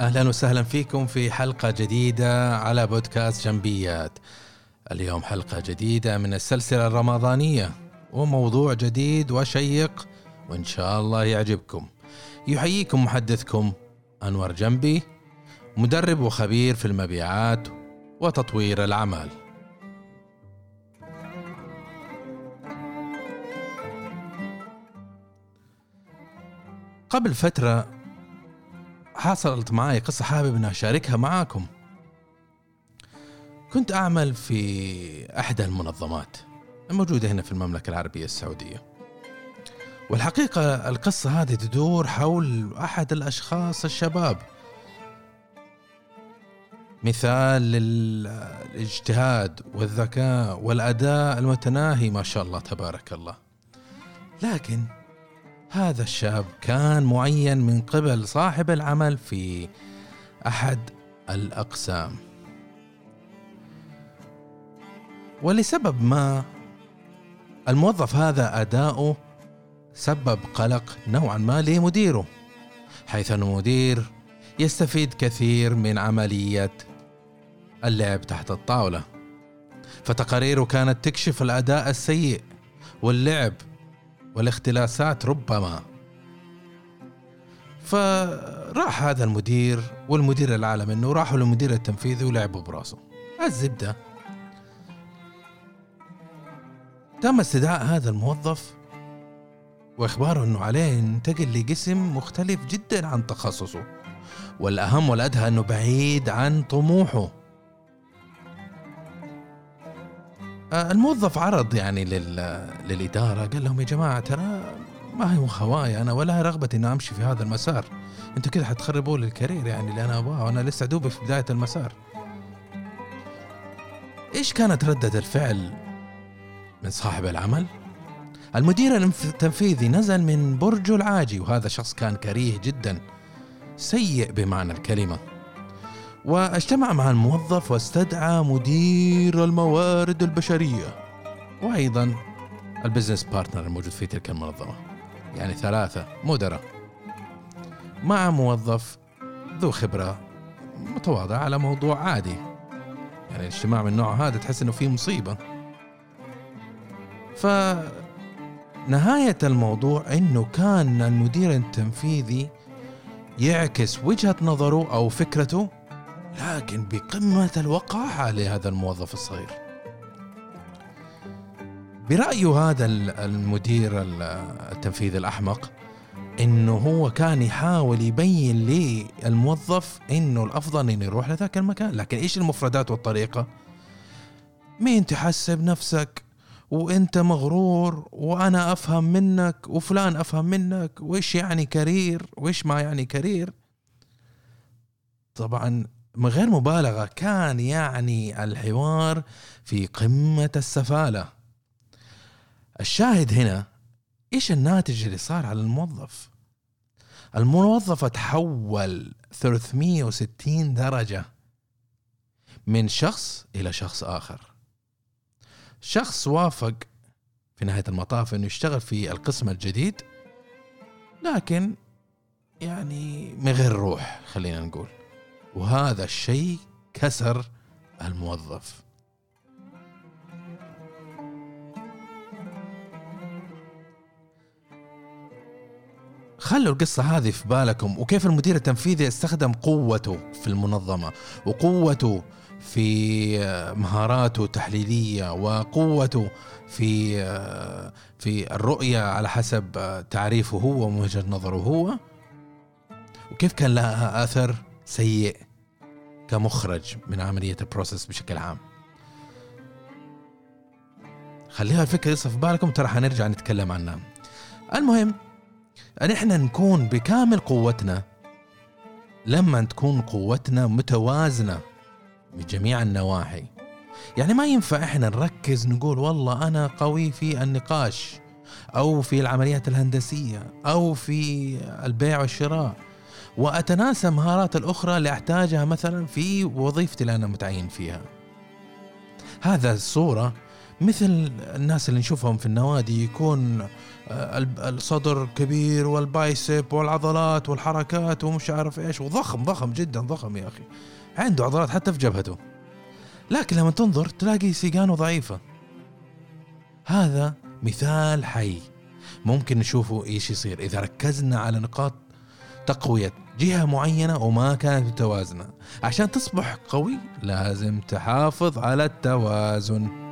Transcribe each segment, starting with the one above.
أهلا وسهلا فيكم في حلقة جديدة على بودكاست جنبيات. اليوم حلقة جديدة من السلسلة الرمضانية وموضوع جديد وشيق وإن شاء الله يعجبكم. يحييكم محدثكم أنور جنبي مدرب وخبير في المبيعات وتطوير الاعمال. قبل فترة حصلت معي قصة حابب أن أشاركها معاكم. كنت أعمل في أحدى المنظمات الموجودة هنا في المملكة العربية السعودية. والحقيقة القصة هذه تدور حول أحد الأشخاص الشباب. مثال للاجتهاد والذكاء والأداء المتناهي ما شاء الله تبارك الله. لكن هذا الشاب كان معين من قبل صاحب العمل في أحد الأقسام. ولسبب ما الموظف هذا أداؤه سبب قلق نوعا ما لمديره حيث أن المدير يستفيد كثير من عملية اللعب تحت الطاولة. فتقاريره كانت تكشف الأداء السيء واللعب والاختلاسات ربما. فراح هذا المدير والمدير العالم إنه راحوا للمدير التنفيذي ولعبوا براسه. الزبدة. تم استدعاء هذا الموظف وإخباره إنه عليه ينتقل لقسم مختلف جدا عن تخصصه. والأهم والأدهى إنه بعيد عن طموحه. الموظف عرض يعني للإدارة قال لهم يا جماعة ترى ما هي هواي أنا ولا رغبة إني أمشي في هذا المسار. أنتوا كذا حتخربوا لي الكارير يعني اللي أنا أبغاه وأنا لسه دوبي في بداية المسار. إيش كانت ردة الفعل من صاحب العمل؟ المدير التنفيذي نزل من برجه العاجي وهذا شخص كان كريه جدا سيء بمعنى الكلمة. واجتمع مع الموظف واستدعى مدير الموارد البشرية. وأيضا ال business partner الموجود في تلك المنظمة. يعني ثلاثة مدراء. مع موظف ذو خبرة متواضعة على موضوع عادي. يعني الاجتماع من النوع هذا تحس إنه في مصيبة. فنهاية الموضوع إنه كان المدير التنفيذي يعكس وجهة نظره أو فكرته لكن بقمة الوقاحة لهذا الموظف الصغير. برأيه هذا المدير التنفيذي الأحمق إنه هو كان يحاول يبين للموظف إنه الأفضل إنه يروح لذاك المكان. لكن إيش المفردات والطريقة؟ مين تحسب نفسك؟ وإنت مغرور وأنا أفهم منك وفلان أفهم منك وإيش يعني career؟ وإيش ما يعني career؟ طبعا من غير مبالغة كان يعني الحوار في قمة السفالة. الشاهد هنا إيش الناتج اللي صار على الموظف؟ الموظف تحول 360 درجة من شخص إلى شخص آخر. شخص وافق في نهاية المطاف أنه يشتغل في القسم الجديد لكن يعني من غير روح خلينا نقول. وهذا الشيء كسر الموظف. خلوا القصة هذه في بالكم وكيف المدير التنفيذي استخدم قوته في المنظمة وقوته في مهاراته التحليلية وقوته في في الرؤية على حسب تعريفه هو ووجهة نظره هو وكيف كان لها أثر؟ سيء كمخرج من عملية البروسيس بشكل عام. خليها الفكرة في بالكم ترى حنرجع نتكلم عنها. المهم ان إحنا نكون بكامل قوتنا لما تكون قوتنا متوازنة بجميع النواحي. يعني ما ينفع إحنا نركز نقول والله أنا قوي في النقاش أو في العمليات الهندسية أو في البيع والشراء وأتناسى مهارات الأخرى اللي أحتاجها مثلا في وظيفتي اللي أنا متعين فيها. هذا الصورة مثل الناس اللي نشوفهم في النوادي يكون آه، الصدر كبير والبايسب والعضلات والحركات ومش عارف إيش. وضخم ضخم جدا ضخم يا أخي. عنده عضلات حتى في جبهته. لكن لما تنظر تلاقي سيقانه ضعيفة. هذا مثال حي. ممكن نشوفه إيش يصير إذا ركزنا على نقاط تقوية جهة معينة وما كانت متوازنة. عشان تصبح قوي لازم تحافظ على التوازن.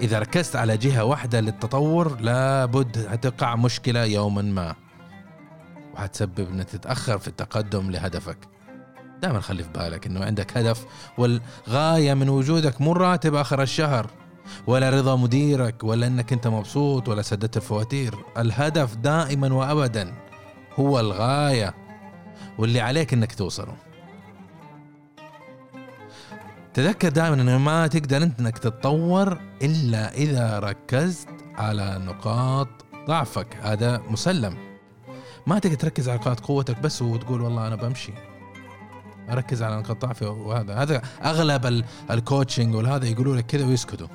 إذا ركزت على جهة واحدة للتطور لابد تقع مشكلة يوما ما. وحتسبب أنك تتأخر في التقدم لهدفك. دائما خلي في بالك أنه عندك هدف والغاية من وجودك مو راتب آخر الشهر. ولا رضا مديرك ولا إنك أنت مبسوط ولا سددت الفواتير. الهدف دائما وابدا هو الغاية واللي عليك إنك توصله. تذكر دائما إنه ما تقدر أنت إنك تتطور إلا إذا ركزت على نقاط ضعفك. هذا مسلم. ما تقدر تركز على نقاط قوتك بس وتقول والله أنا بمشي. اركز على نقاط ضعفي وهذا. هذا أغلب الكوتشنج والهذا يقولوا لك كذا ويسكتوا.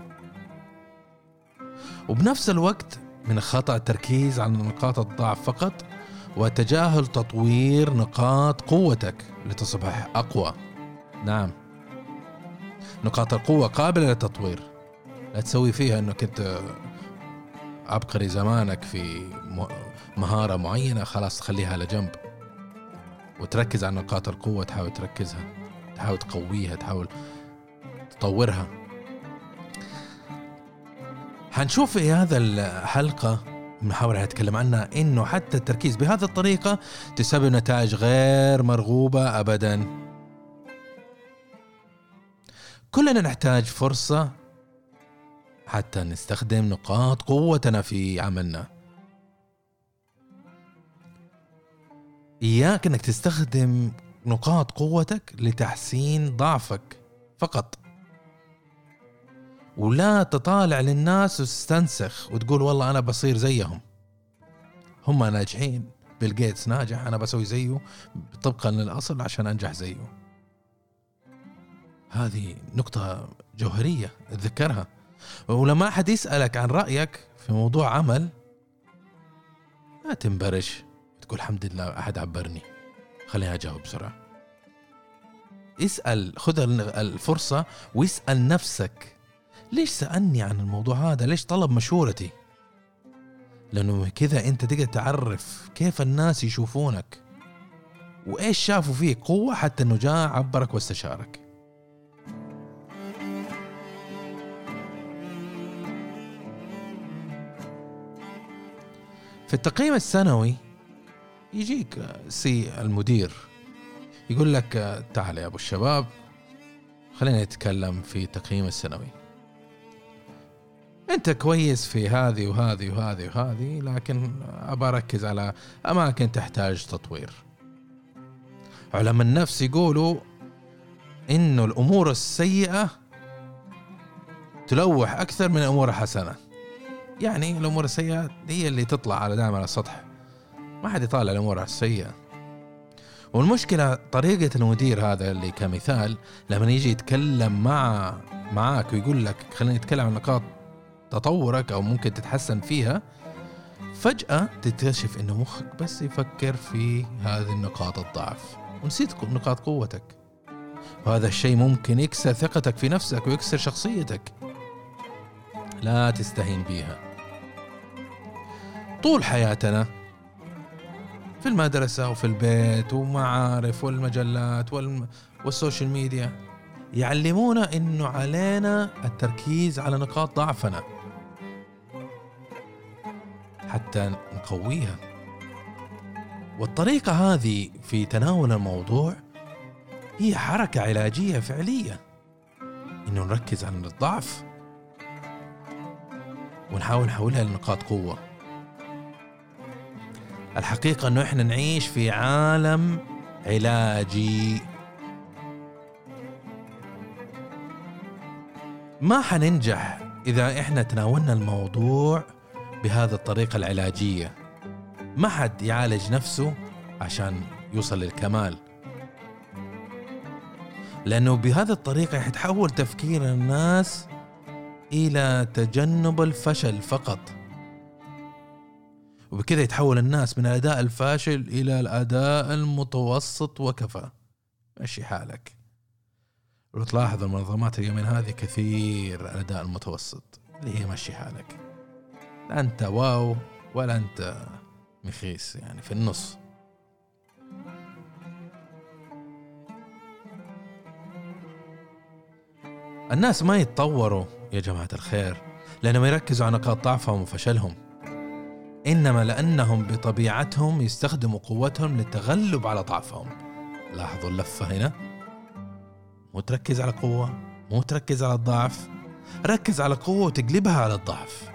وبنفس الوقت من الخطأ التركيز على نقاط الضعف فقط وتجاهل تطوير نقاط قوتك لتصبح أقوى. نعم. نقاط القوة قابلة للتطوير. لا تسوي فيها أنك أنت عبقري زمانك في مهارة معينة خلاص تخليها على جنب. وتركز على نقاط القوة تحاول تركزها تحاول تقويها تحاول تطورها. حنشوف في هذا الحلقة بنحاول نتكلم عنها إنه حتى التركيز بهذه الطريقة تسبب نتائج غير مرغوبة ابدا. كلنا نحتاج فرصة حتى نستخدم نقاط قوتنا في عملنا. إياك أنك تستخدم نقاط قوتك لتحسين ضعفك فقط. ولا تطالع للناس وتستنسخ وتقول والله أنا بصير زيهم. هم ناجحين. بيل جيتس ناجح أنا بسوي زيه. طبقا للأصل عشان أنجح زيه. هذه نقطة جوهرية أتذكرها. ولما أحد يسألك عن رأيك في موضوع عمل لا تنبرش تقول الحمد لله أحد عبرني. خليني أجاوب بسرعة. اسأل خذ الفرصة واسأل نفسك ليش سألني عن الموضوع هذا؟ ليش طلب مشورتي؟ لأنه كذا أنت تقدر تعرف كيف الناس يشوفونك. وإيش شافوا فيك؟ قوة حتى أنه جاء عبرك واستشارك. في التقييم السنوي يجيك سي المدير يقول لك تعال يا أبو الشباب خلينا نتكلم في التقييم السنوي. أنت كويس في هذه وهذه وهذه وهذه لكن أبى أركز على أماكن تحتاج تطوير. علماء النفس يقولوا إنه الأمور السيئة تلوح أكثر من الأمور الحسنه يعني الأمور السيئة هي اللي تطلع على دائما على السطح. ما حد يطالع الأمور السيئة. والمشكلة طريقة المدير هذا اللي كمثال لما يجي يتكلم مع معاك ويقول لك خلينا نتكلم عن نقاط تطورك أو ممكن تتحسن فيها فجأة تكتشف انه مخك بس يفكر في هذه النقاط الضعف ونسيت نقاط قوتك. وهذا الشيء ممكن يكسر ثقتك في نفسك ويكسر شخصيتك. لا تستهين بيها. طول حياتنا في المدرسة وفي البيت ومعارف والمجلات والسوشيال ميديا يعلمونا إنه علينا التركيز على نقاط ضعفنا. حتى نقويها. والطريقة هذه في تناول الموضوع هي حركة علاجية فعلية. إنه نركز على الضعف ونحاول نحولها لنقاط قوة. الحقيقة إنه إحنا نعيش في عالم علاجي. ما حننجح إذا إحنا تناولنا الموضوع بهذه الطريقة العلاجية. ما حد يعالج نفسه عشان يوصل للكمال. لأنه بهذه الطريقة حتحول تفكير الناس إلى تجنب الفشل فقط. وبكذا يتحول الناس من الأداء الفاشل إلى الأداء المتوسط وكفى. مشي حالك. لو تلاحظ المنظمات اليومين هذه كثير الأداء المتوسط. اللي هي مشي حالك؟ لا أنت واو ولا أنت مخيس يعني في النص. الناس ما يتطوروا يا جماعة الخير لأنهم يركزوا على نقاط ضعفهم وفشلهم. إنما لأنهم بطبيعتهم يستخدموا قوتهم للتغلب على ضعفهم. لاحظوا اللفة هنا؟ مو تركز على قوة مو تركز على الضعف. ركز على قوة وتقلبها على الضعف.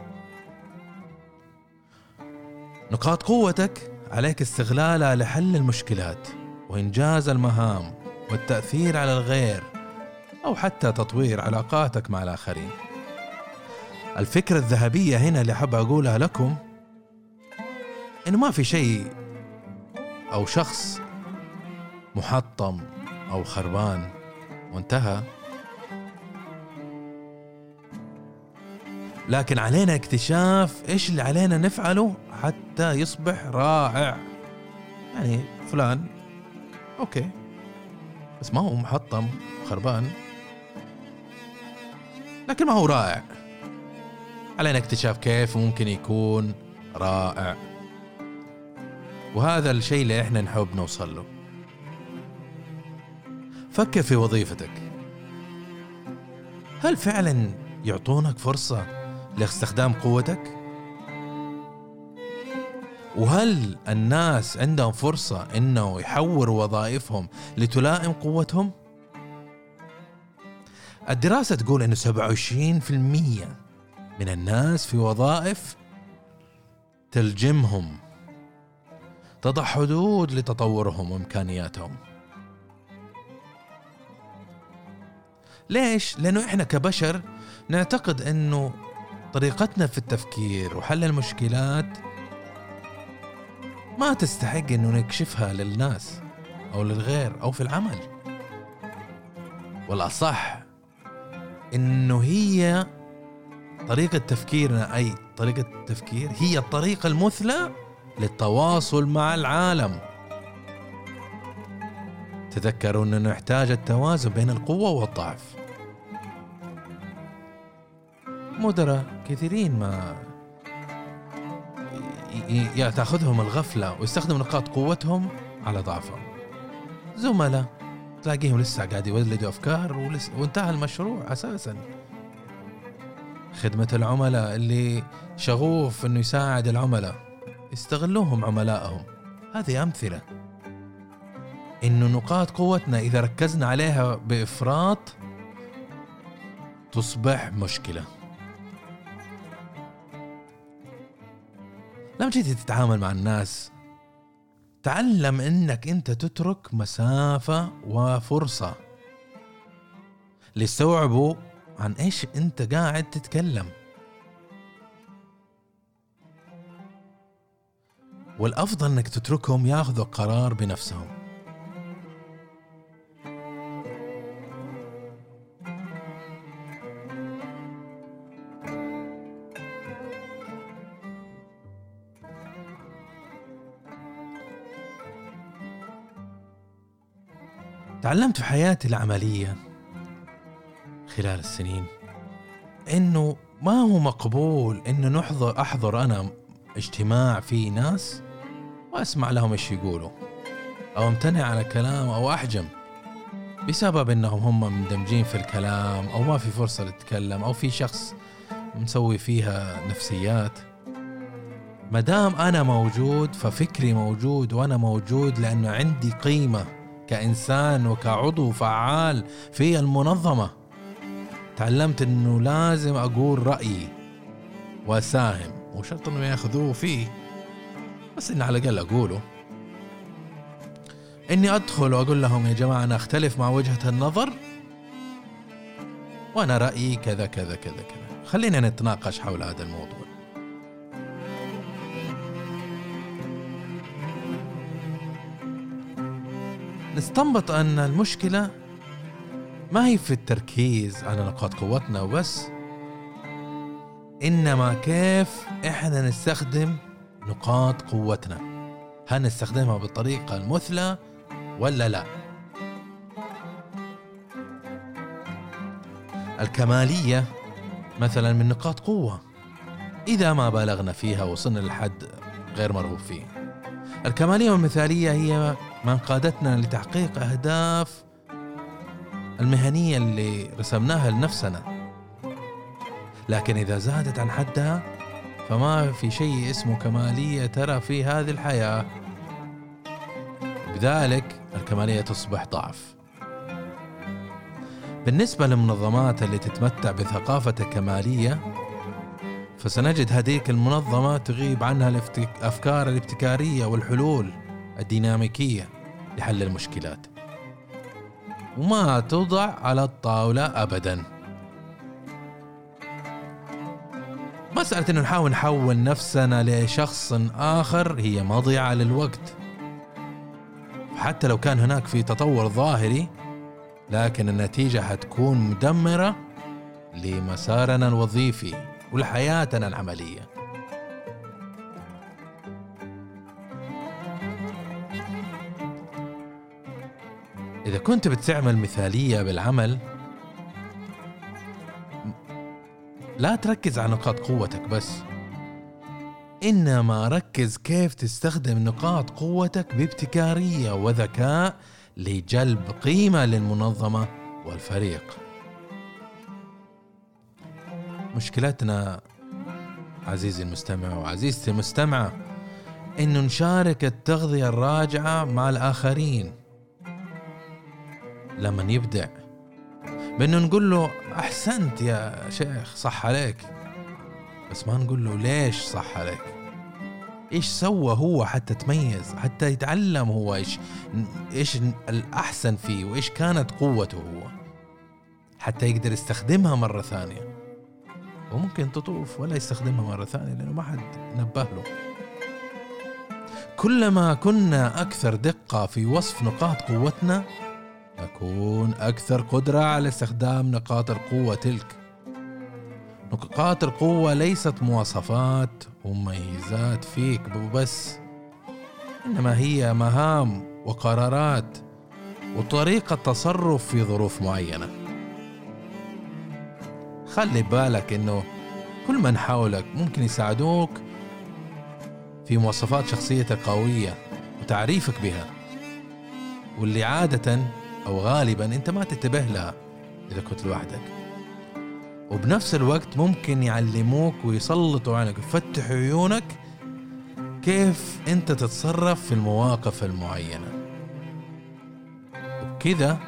نقاط قوتك عليك استغلالها لحل المشكلات وإنجاز المهام والتأثير على الغير أو حتى تطوير علاقاتك مع الآخرين. الفكرة الذهبية هنا اللي حاب أقولها لكم إنه ما في شيء أو شخص محطم أو خربان وانتهى. لكن علينا اكتشاف إيش اللي علينا نفعله حتى يصبح رائع. يعني فلان أوكي. بس ما هو محطم خربان. لكن ما هو رائع. علينا اكتشاف كيف ممكن يكون رائع. وهذا الشيء اللي إحنا نحب نوصل له. فكر في وظيفتك. هل فعلا يعطونك فرصة لاستخدام قوتك؟ وهل الناس عندهم فرصة إنه يحوروا وظائفهم لتلائم قوتهم؟ الدراسة تقول إنه 27% من الناس في وظائف تلجمهم تضع حدود لتطورهم وإمكانياتهم ليش؟ لأنه إحنا كبشر نعتقد إنه طريقتنا في التفكير وحل المشكلات ما تستحق إنه نكشفها للناس أو للغير أو في العمل. والأصح إنه هي طريقة تفكيرنا أي طريقة التفكير هي الطريقة المثلى للتواصل مع العالم. تذكروا إنه نحتاج التوازن بين القوة والضعف. مدراء كثيرين ما يا تاخذهم الغفلة ويستخدموا نقاط قوتهم على ضعفهم. زملاء تلاقيهم لسه قاعد يولدوا أفكار ولسه وانتهى المشروع أساسا. خدمة العملاء اللي شغوف إنه يساعد العملاء يستغلوهم عملائهم. هذه أمثلة. إنه نقاط قوتنا إذا ركزنا عليها بإفراط تصبح مشكلة. لما تيجي تتعامل مع الناس تعلم إنك أنت تترك مسافة وفرصة ليستوعبوا عن إيش أنت قاعد تتكلم. والأفضل إنك تتركهم ياخذوا قرار بنفسهم. تعلمت في حياتي العملية خلال السنين إنه ما هو مقبول انه نحضر أحضر أنا اجتماع فيه ناس وأسمع لهم إيش يقولوا أو أمتنع على كلام أو أحجم بسبب إنهم هم مندمجين في الكلام أو ما في فرصة للتكلم أو في شخص مسوي فيها نفسيات. مدام أنا موجود ففكري موجود وأنا موجود لأنه عندي قيمة كإنسان وكعضو فعال في المنظمة. تعلمت أنه لازم أقول رأيي وأساهم مو شرط أنه يأخذوه فيه بس إني على الأقل أقوله. إني أدخل وأقول لهم يا جماعة أنا أختلف مع وجهة النظر وأنا رأيي كذا كذا كذا كذا. خلينا نتناقش حول هذا الموضوع. نستنبط أن المشكلة ما هي في التركيز على نقاط قوتنا وبس إنما كيف إحنا نستخدم نقاط قوتنا. هل نستخدمها بالطريقة المثلى ولا لا؟ الكمالية مثلا من نقاط قوة. إذا ما بالغنا فيها وصلنا لحد غير مرغوب فيه. الكمالية والمثالية هي من قادتنا لتحقيق أهداف المهنية اللي رسمناها لنفسنا. لكن إذا زادت عن حدها فما في شيء اسمه كمالية ترى في هذه الحياة. بذلك الكمالية تصبح ضعف. بالنسبة للمنظمات اللي تتمتع بثقافة الكمالية فسنجد هذيك المنظمة تغيب عنها الأفكار الابتكارية والحلول. الديناميكية لحل المشكلات. وما توضع على الطاولة أبدا. مسألة أنه نحاول نحول نفسنا لشخص آخر هي مضيعة للوقت. حتى لو كان هناك في تطور ظاهري لكن النتيجة حتكون مدمرة لمسارنا الوظيفي ولحياتنا العملية. إذا كنت بتعمل مثالية بالعمل لا تركز على نقاط قوتك بس. إنما ركز كيف تستخدم نقاط قوتك بابتكارية وذكاء لجلب قيمة للمنظمة والفريق. مشكلتنا عزيزي المستمع وعزيزتي المستمعة إنه نشارك التغذية الراجعة مع الآخرين. لما يبدع. بانه نقول له أحسنت يا شيخ صح عليك. بس ما نقول له ليش صح عليك؟ إيش سوى هو حتى تميز حتى يتعلم هو إيش إيش الأحسن فيه وإيش كانت قوته هو. حتى يقدر يستخدمها مرة ثانية. وممكن تطوف ولا يستخدمها مرة ثانية لأنه ما حد نبه له. كلما كنا أكثر دقة في وصف نقاط قوتنا نكون أكثر قدرة على استخدام نقاط القوة تلك. نقاط القوة ليست مواصفات ومميزات فيك وبس إنما هي مهام وقرارات وطريقة تصرف في ظروف معينة. خلي بالك إنه كل من حولك ممكن يساعدوك في مواصفات شخصيتك قوية وتعريفك بها واللي عادة أو غالبا أنت ما تنتبه لها إذا كنت لوحدك. وبنفس الوقت ممكن يعلموك ويسلطوا عليك يفتحوا عيونك كيف أنت تتصرف في المواقف المعينة. وبكذا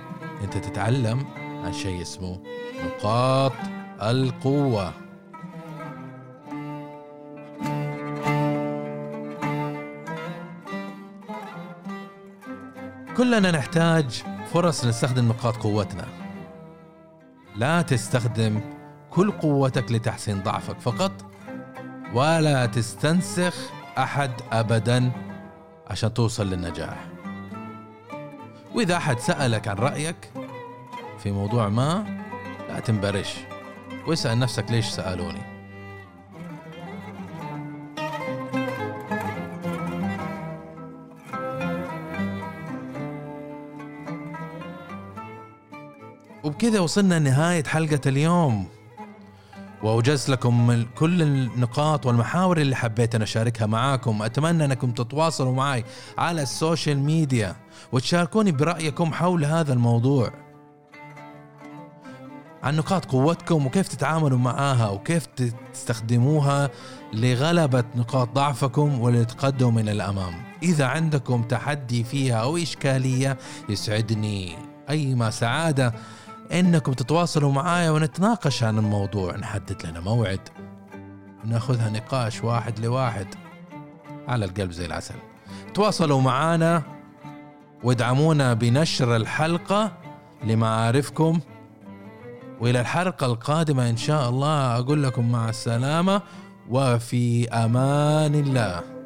أنت تتعلم عن شيء اسمه نقاط القوة. كلنا نحتاج فرص نستخدم نقاط قوتنا. لا تستخدم كل قوتك لتحسين ضعفك فقط ولا تستنسخ أحد ابدا عشان توصل للنجاح. وإذا أحد سألك عن رأيك في موضوع ما لا تنبرش. واسأل نفسك ليش سألوني. وبكذا وصلنا لنهاية حلقة اليوم. وأوجزت لكم كل النقاط والمحاور اللي حبيت أن أشاركها معاكم. أتمنى أنكم تتواصلوا معي على السوشيال ميديا وتشاركوني برأيكم حول هذا الموضوع. عن نقاط قوتكم وكيف تتعاملوا معاها وكيف تستخدموها لغلبة نقاط ضعفكم وللتقدم من الأمام. إذا عندكم تحدي فيها أو إشكالية يسعدني. أي ما سعادة إنكم تتواصلوا معايا ونتناقش عن الموضوع. نحدد لنا موعد. ونأخذها نقاش واحد لواحد. على القلب زي العسل. تواصلوا معانا وادعمونا بنشر الحلقة لمعارفكم. وإلى الحلقة القادمة إن شاء الله أقول لكم مع السلامة. وفي أمان الله.